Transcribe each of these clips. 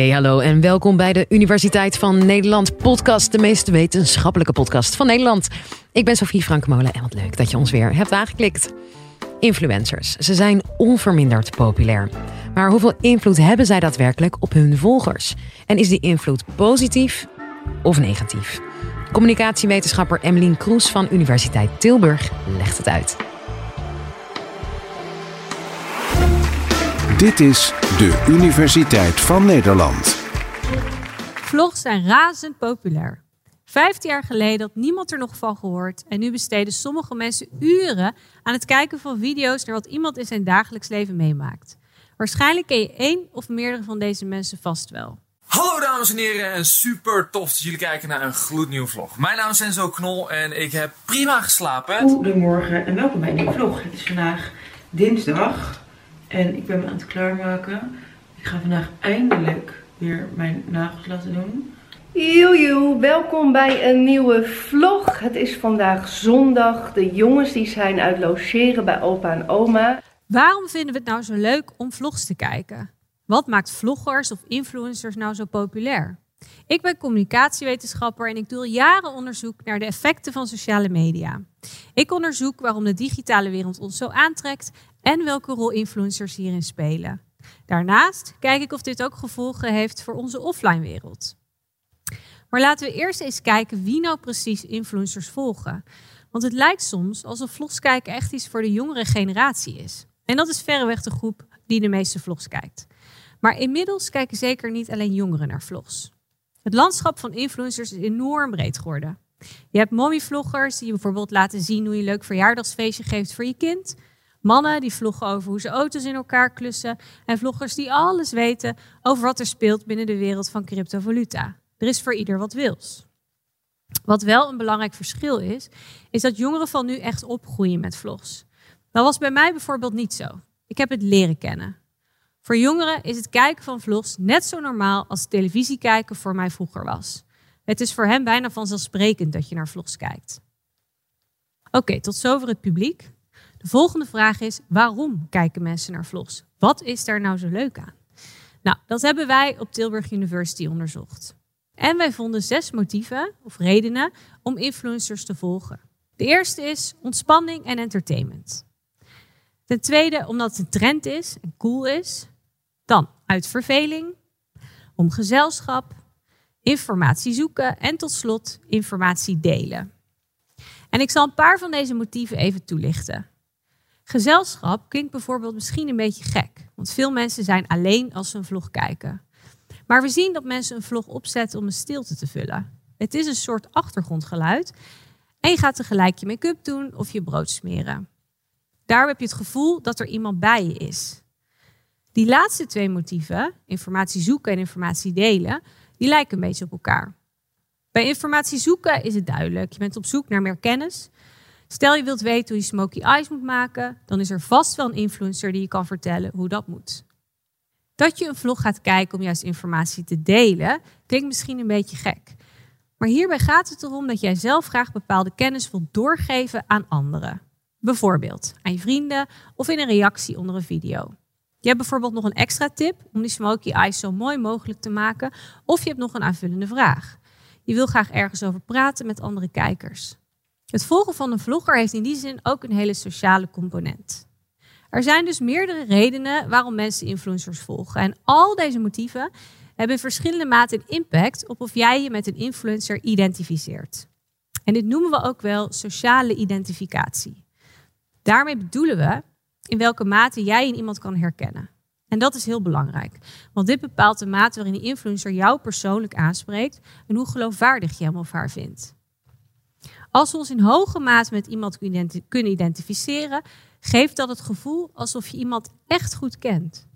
Hey, hallo en welkom bij de Universiteit van Nederland podcast, de meest wetenschappelijke podcast van Nederland. Ik ben Sofie Frankmolen en wat leuk dat je ons weer hebt aangeklikt. Influencers, ze zijn onverminderd populair. Maar hoeveel invloed hebben zij daadwerkelijk op hun volgers? En is die invloed positief of negatief? Communicatiewetenschapper Emmeline Kroes van Universiteit Tilburg legt het uit. Dit is de Universiteit van Nederland. Vlogs zijn razend populair. Vijftien jaar geleden had niemand er nog van gehoord. En nu besteden sommige mensen uren aan het kijken van video's naar wat iemand in zijn dagelijks leven meemaakt. Waarschijnlijk ken je één of meerdere van deze mensen vast wel. Hallo dames en heren en super tof dat jullie kijken naar een gloednieuwe vlog. Mijn naam is Enzo Knol en ik heb prima geslapen. Goedemorgen en welkom bij een nieuwe vlog. Het is vandaag dinsdag en ik ben me aan het klaarmaken. Ik ga vandaag eindelijk weer mijn nagels laten doen. Joejoe, welkom bij een nieuwe vlog. Het is vandaag zondag. De jongens die zijn uit logeren bij opa en oma. Waarom vinden we het nou zo leuk om vlogs te kijken? Wat maakt vloggers of influencers nou zo populair? Ik ben communicatiewetenschapper en ik doe al jaren onderzoek naar de effecten van sociale media. Ik onderzoek waarom de digitale wereld ons zo aantrekt en welke rol influencers hierin spelen. Daarnaast kijk ik of dit ook gevolgen heeft voor onze offline wereld. Maar laten we eerst eens kijken wie nou precies influencers volgen. Want het lijkt soms alsof vlogs kijken echt iets voor de jongere generatie is. En dat is verreweg de groep die de meeste vlogs kijkt. Maar inmiddels kijken zeker niet alleen jongeren naar vlogs. Het landschap van influencers is enorm breed geworden. Je hebt mommyvloggers die je bijvoorbeeld laten zien hoe je een leuk verjaardagsfeestje geeft voor je kind. Mannen die vloggen over hoe ze auto's in elkaar klussen. En vloggers die alles weten over wat er speelt binnen de wereld van cryptovaluta. Er is voor ieder wat wils. Wat wel een belangrijk verschil is, is dat jongeren van nu echt opgroeien met vlogs. Dat was bij mij bijvoorbeeld niet zo. Ik heb het leren kennen. Voor jongeren is het kijken van vlogs net zo normaal als televisie kijken voor mij vroeger was. Het is voor hen bijna vanzelfsprekend dat je naar vlogs kijkt. Oké, tot zover het publiek. De volgende vraag is: waarom kijken mensen naar vlogs? Wat is daar nou zo leuk aan? Nou, dat hebben wij op Tilburg University onderzocht. En wij vonden zes motieven of redenen om influencers te volgen. De eerste is ontspanning en entertainment. Ten tweede omdat het een trend is en cool is. Dan uit verveling, om gezelschap, informatie zoeken en tot slot informatie delen. En ik zal een paar van deze motieven even toelichten. Gezelschap klinkt bijvoorbeeld misschien een beetje gek, want veel mensen zijn alleen als ze een vlog kijken. Maar we zien dat mensen een vlog opzetten om een stilte te vullen. Het is een soort achtergrondgeluid en je gaat tegelijk je make-up doen of je brood smeren. Daar heb je het gevoel dat er iemand bij je is. Die laatste twee motieven, informatie zoeken en informatie delen, die lijken een beetje op elkaar. Bij informatie zoeken is het duidelijk. Je bent op zoek naar meer kennis. Stel je wilt weten hoe je smoky eyes moet maken, dan is er vast wel een influencer die je kan vertellen hoe dat moet. Dat je een vlog gaat kijken om juist informatie te delen, klinkt misschien een beetje gek. Maar hierbij gaat het erom dat jij zelf graag bepaalde kennis wilt doorgeven aan anderen. Bijvoorbeeld aan je vrienden of in een reactie onder een video. Je hebt bijvoorbeeld nog een extra tip om die smoky eyes zo mooi mogelijk te maken, of je hebt nog een aanvullende vraag. Je wil graag ergens over praten met andere kijkers. Het volgen van een vlogger heeft in die zin ook een hele sociale component. Er zijn dus meerdere redenen waarom mensen influencers volgen. En al deze motieven hebben in verschillende mate een impact op of jij je met een influencer identificeert. En dit noemen we ook wel sociale identificatie. Daarmee bedoelen we in welke mate jij in iemand kan herkennen. En dat is heel belangrijk, want dit bepaalt de mate waarin die influencer jou persoonlijk aanspreekt en hoe geloofwaardig je hem of haar vindt. Als we ons in hoge mate met iemand kunnen identificeren, geeft dat het gevoel alsof je iemand echt goed kent.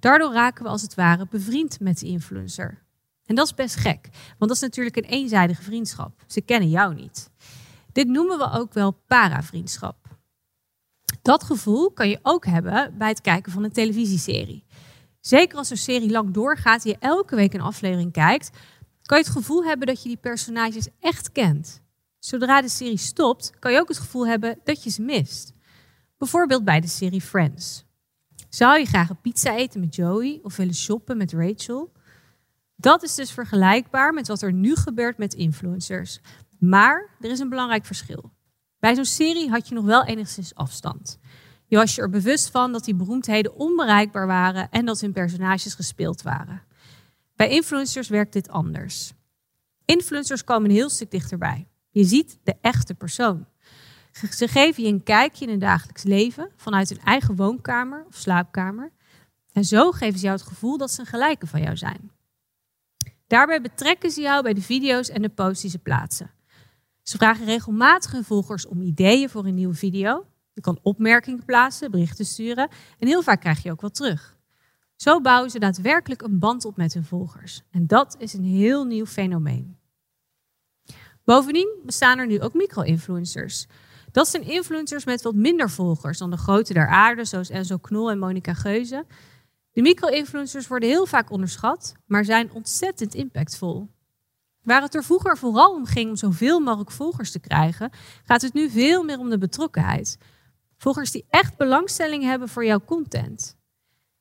Daardoor raken we als het ware bevriend met de influencer. En dat is best gek, want dat is natuurlijk een eenzijdige vriendschap. Ze kennen jou niet. Dit noemen we ook wel paravriendschap. Dat gevoel kan je ook hebben bij het kijken van een televisieserie. Zeker als een serie lang doorgaat en je elke week een aflevering kijkt, kan je het gevoel hebben dat je die personages echt kent. Zodra de serie stopt, kan je ook het gevoel hebben dat je ze mist. Bijvoorbeeld bij de serie Friends. Zou je graag een pizza eten met Joey of willen shoppen met Rachel? Dat is dus vergelijkbaar met wat er nu gebeurt met influencers. Maar er is een belangrijk verschil. Bij zo'n serie had je nog wel enigszins afstand. Je was je er bewust van dat die beroemdheden onbereikbaar waren en dat hun personages gespeeld waren. Bij influencers werkt dit anders. Influencers komen een heel stuk dichterbij. Je ziet de echte persoon. Ze geven je een kijkje in hun dagelijks leven vanuit hun eigen woonkamer of slaapkamer. En zo geven ze jou het gevoel dat ze een gelijke van jou zijn. Daarbij betrekken ze jou bij de video's en de posts die ze plaatsen. Ze vragen regelmatig hun volgers om ideeën voor een nieuwe video. Je kan opmerkingen plaatsen, berichten sturen en heel vaak krijg je ook wat terug. Zo bouwen ze daadwerkelijk een band op met hun volgers. En dat is een heel nieuw fenomeen. Bovendien bestaan er nu ook micro-influencers. Dat zijn influencers met wat minder volgers dan de grote der aarde, zoals Enzo Knol en Monica Geuze. De micro-influencers worden heel vaak onderschat, maar zijn ontzettend impactvol. Waar het er vroeger vooral om ging om zoveel mogelijk volgers te krijgen, gaat het nu veel meer om de betrokkenheid. Volgers die echt belangstelling hebben voor jouw content.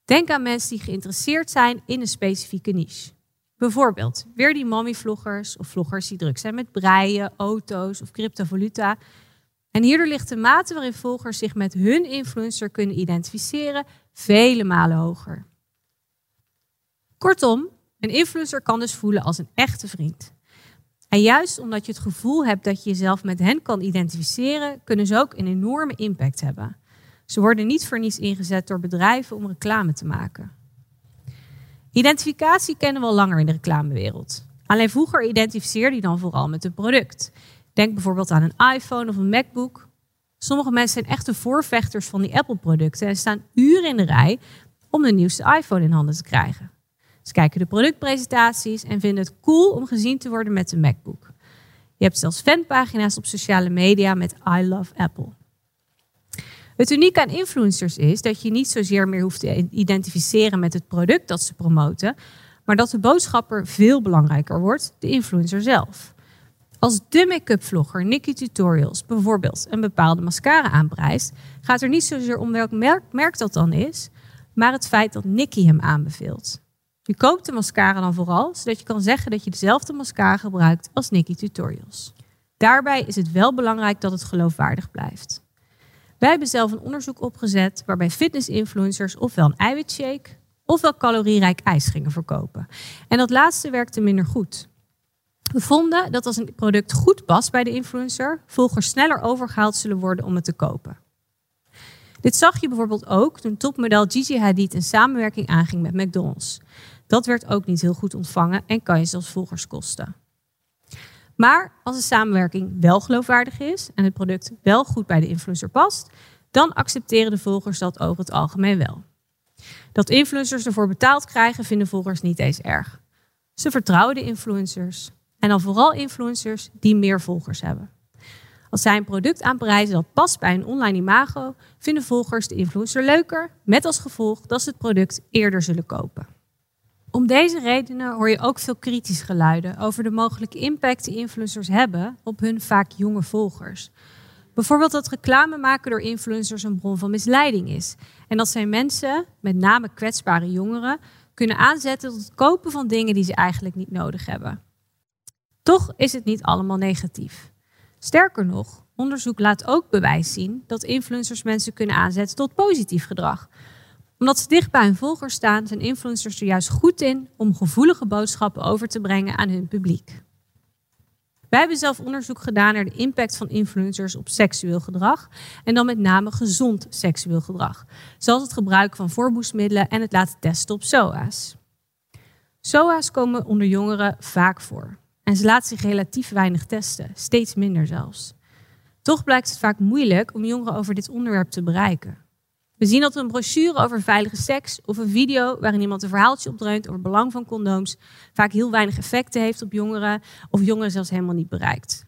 Denk aan mensen die geïnteresseerd zijn in een specifieke niche. Bijvoorbeeld weer die mommy-vloggers of vloggers die druk zijn met breien, auto's of cryptovaluta. En hierdoor ligt de mate waarin volgers zich met hun influencer kunnen identificeren vele malen hoger. Kortom, een influencer kan dus voelen als een echte vriend. En juist omdat je het gevoel hebt dat je jezelf met hen kan identificeren, kunnen ze ook een enorme impact hebben. Ze worden niet voor niets ingezet door bedrijven om reclame te maken. Identificatie kennen we al langer in de reclamewereld. Alleen vroeger identificeerde je dan vooral met een product. Denk bijvoorbeeld aan een iPhone of een MacBook. Sommige mensen zijn echte voorvechters van die Apple-producten en staan uren in de rij om de nieuwste iPhone in handen te krijgen. Ze kijken de productpresentaties en vinden het cool om gezien te worden met een MacBook. Je hebt zelfs fanpagina's op sociale media met I love Apple. Het unieke aan influencers is dat je niet zozeer meer hoeft te identificeren met het product dat ze promoten, maar dat de boodschapper veel belangrijker wordt, de influencer zelf. Als de make-up vlogger Nikki Tutorials bijvoorbeeld een bepaalde mascara aanprijst, gaat er niet zozeer om welk merk, merk dat dan is, maar het feit dat Nikki hem aanbeveelt. Je koopt de mascara dan vooral, zodat je kan zeggen dat je dezelfde mascara gebruikt als Nikki Tutorials. Daarbij is het wel belangrijk dat het geloofwaardig blijft. Wij hebben zelf een onderzoek opgezet waarbij fitness-influencers ofwel een eiwitshake ofwel calorierijk ijs gingen verkopen. En dat laatste werkte minder goed. We vonden dat als een product goed past bij de influencer, volgers sneller overgehaald zullen worden om het te kopen. Dit zag je bijvoorbeeld ook toen topmodel Gigi Hadid een samenwerking aanging met McDonald's. Dat werd ook niet heel goed ontvangen en kan je zelfs volgers kosten. Maar als de samenwerking wel geloofwaardig is en het product wel goed bij de influencer past, dan accepteren de volgers dat over het algemeen wel. Dat influencers ervoor betaald krijgen, vinden volgers niet eens erg. Ze vertrouwen de influencers en dan vooral influencers die meer volgers hebben. Als zij een product aanprijzen dat past bij een online imago, vinden volgers de influencer leuker, met als gevolg dat ze het product eerder zullen kopen. Om deze redenen hoor je ook veel kritische geluiden over de mogelijke impact die influencers hebben op hun vaak jonge volgers. Bijvoorbeeld dat reclame maken door influencers een bron van misleiding is. En dat zij mensen, met name kwetsbare jongeren, kunnen aanzetten tot het kopen van dingen die ze eigenlijk niet nodig hebben. Toch is het niet allemaal negatief. Sterker nog, onderzoek laat ook bewijs zien dat influencers mensen kunnen aanzetten tot positief gedrag omdat ze dicht bij hun volgers staan, zijn influencers er juist goed in om gevoelige boodschappen over te brengen aan hun publiek. Wij hebben zelf onderzoek gedaan naar de impact van influencers op seksueel gedrag. En dan met name gezond seksueel gedrag. Zoals het gebruik van voorboesmiddelen en het laten testen op SOA's. SOA's komen onder jongeren vaak voor. En ze laten zich relatief weinig testen, steeds minder zelfs. Toch blijkt het vaak moeilijk om jongeren over dit onderwerp te bereiken. We zien dat een brochure over veilige seks of een video waarin iemand een verhaaltje opdreunt over het belang van condooms vaak heel weinig effecten heeft op jongeren of jongeren zelfs helemaal niet bereikt.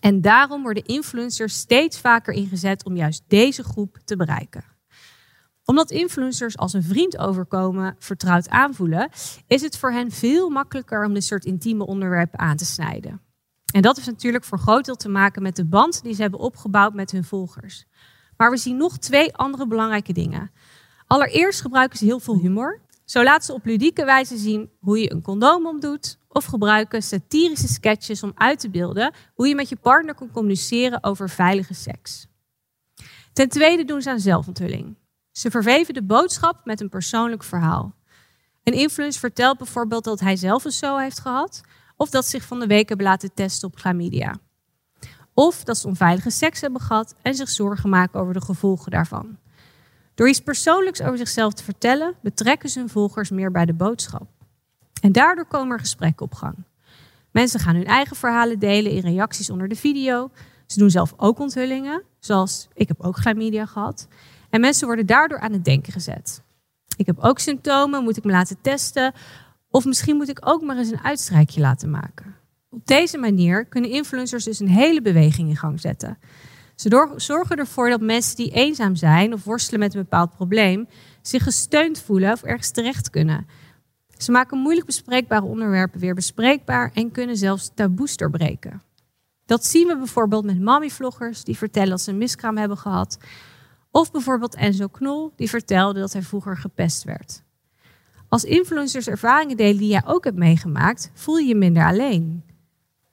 En daarom worden influencers steeds vaker ingezet om juist deze groep te bereiken. Omdat influencers als een vriend overkomen, vertrouwd aanvoelen, is het voor hen veel makkelijker om dit soort intieme onderwerpen aan te snijden. En dat heeft natuurlijk voor groot deel te maken met de band die ze hebben opgebouwd met hun volgers. Maar we zien nog twee andere belangrijke dingen. Allereerst gebruiken ze heel veel humor. Zo laten ze op ludieke wijze zien hoe je een condoom omdoet of gebruiken satirische sketches om uit te beelden hoe je met je partner kan communiceren over veilige seks. Ten tweede doen ze aan zelfonthulling. Ze verweven de boodschap met een persoonlijk verhaal. Een influencer vertelt bijvoorbeeld dat hij zelf een zo heeft gehad, of dat zich van de week hebben laten testen op chlamydia. Of dat ze onveilige seks hebben gehad en zich zorgen maken over de gevolgen daarvan. Door iets persoonlijks over zichzelf te vertellen, betrekken ze hun volgers meer bij de boodschap. En daardoor komen er gesprekken op gang. Mensen gaan hun eigen verhalen delen in reacties onder de video. Ze doen zelf ook onthullingen, zoals ik heb ook chlamydia gehad. En mensen worden daardoor aan het denken gezet. Ik heb ook symptomen, moet ik me laten testen? Of misschien moet ik ook maar eens een uitstrijkje laten maken. Op deze manier kunnen influencers dus een hele beweging in gang zetten. Ze zorgen ervoor dat mensen die eenzaam zijn of worstelen met een bepaald probleem, zich gesteund voelen of ergens terecht kunnen. Ze maken moeilijk bespreekbare onderwerpen weer bespreekbaar en kunnen zelfs taboes doorbreken. Dat zien we bijvoorbeeld met mommyvloggers die vertellen dat ze een miskraam hebben gehad. Of bijvoorbeeld Enzo Knol die vertelde dat hij vroeger gepest werd. Als influencers ervaringen delen die jij ook hebt meegemaakt, voel je je minder alleen.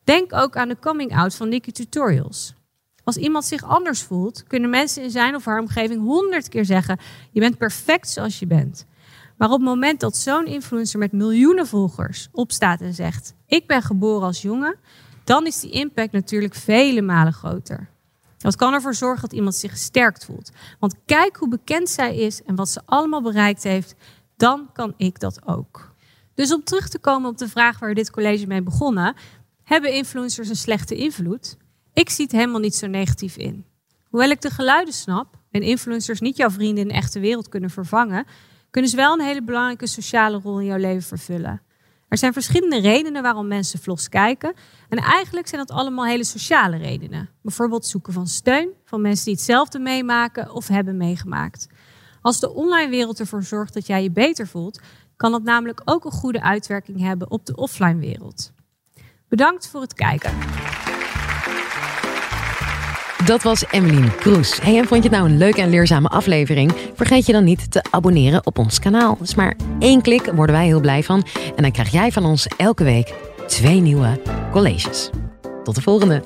Denk ook aan de coming out van Nikki Tutorials. Als iemand zich anders voelt, kunnen mensen in zijn of haar omgeving honderd keer zeggen: Je bent perfect zoals je bent. Maar op het moment dat zo'n influencer met miljoenen volgers opstaat en zegt: Ik ben geboren als jongen, dan is die impact natuurlijk vele malen groter. Dat kan ervoor zorgen dat iemand zich gesterkt voelt. Want kijk hoe bekend zij is en wat ze allemaal bereikt heeft, dan kan ik dat ook. Dus om terug te komen op de vraag waar we dit college mee begonnen, hebben influencers een slechte invloed? Ik zie het helemaal niet zo negatief in. Hoewel ik de geluiden snap en influencers niet jouw vrienden in de echte wereld kunnen vervangen, kunnen ze wel een hele belangrijke sociale rol in jouw leven vervullen. Er zijn verschillende redenen waarom mensen vlogs kijken. En eigenlijk zijn dat allemaal hele sociale redenen. Bijvoorbeeld zoeken van steun van mensen die hetzelfde meemaken of hebben meegemaakt. Als de online wereld ervoor zorgt dat jij je beter voelt, kan dat namelijk ook een goede uitwerking hebben op de offline wereld. Bedankt voor het kijken. Dat was Emmeline Kroes. Hey, en vond je het nou een leuke en leerzame aflevering? Vergeet je dan niet te abonneren op ons kanaal. Dus maar één klik worden wij heel blij van. En dan krijg jij van ons elke week twee nieuwe colleges. Tot de volgende.